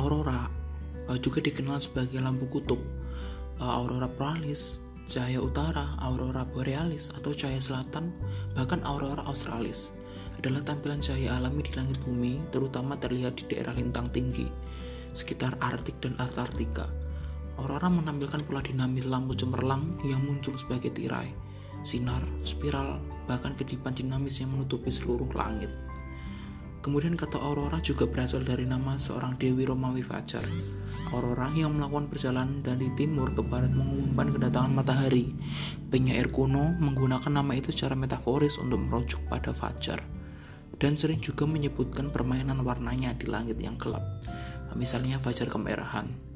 aurora uh, juga dikenal sebagai lampu kutub, uh, aurora borealis, cahaya utara, aurora borealis atau cahaya selatan, bahkan aurora australis adalah tampilan cahaya alami di langit bumi, terutama terlihat di daerah lintang tinggi sekitar Arktik dan Antartika. Aurora menampilkan pola dinamis lampu cemerlang yang muncul sebagai tirai, sinar, spiral, bahkan kedipan dinamis yang menutupi seluruh langit. Kemudian kata Aurora juga berasal dari nama seorang dewi Romawi Fajar. Aurora yang melakukan perjalanan dari timur ke barat mengumumkan kedatangan matahari. Penyair kuno menggunakan nama itu secara metaforis untuk merujuk pada Fajar. Dan sering juga menyebutkan permainan warnanya di langit yang gelap. Misalnya Fajar kemerahan.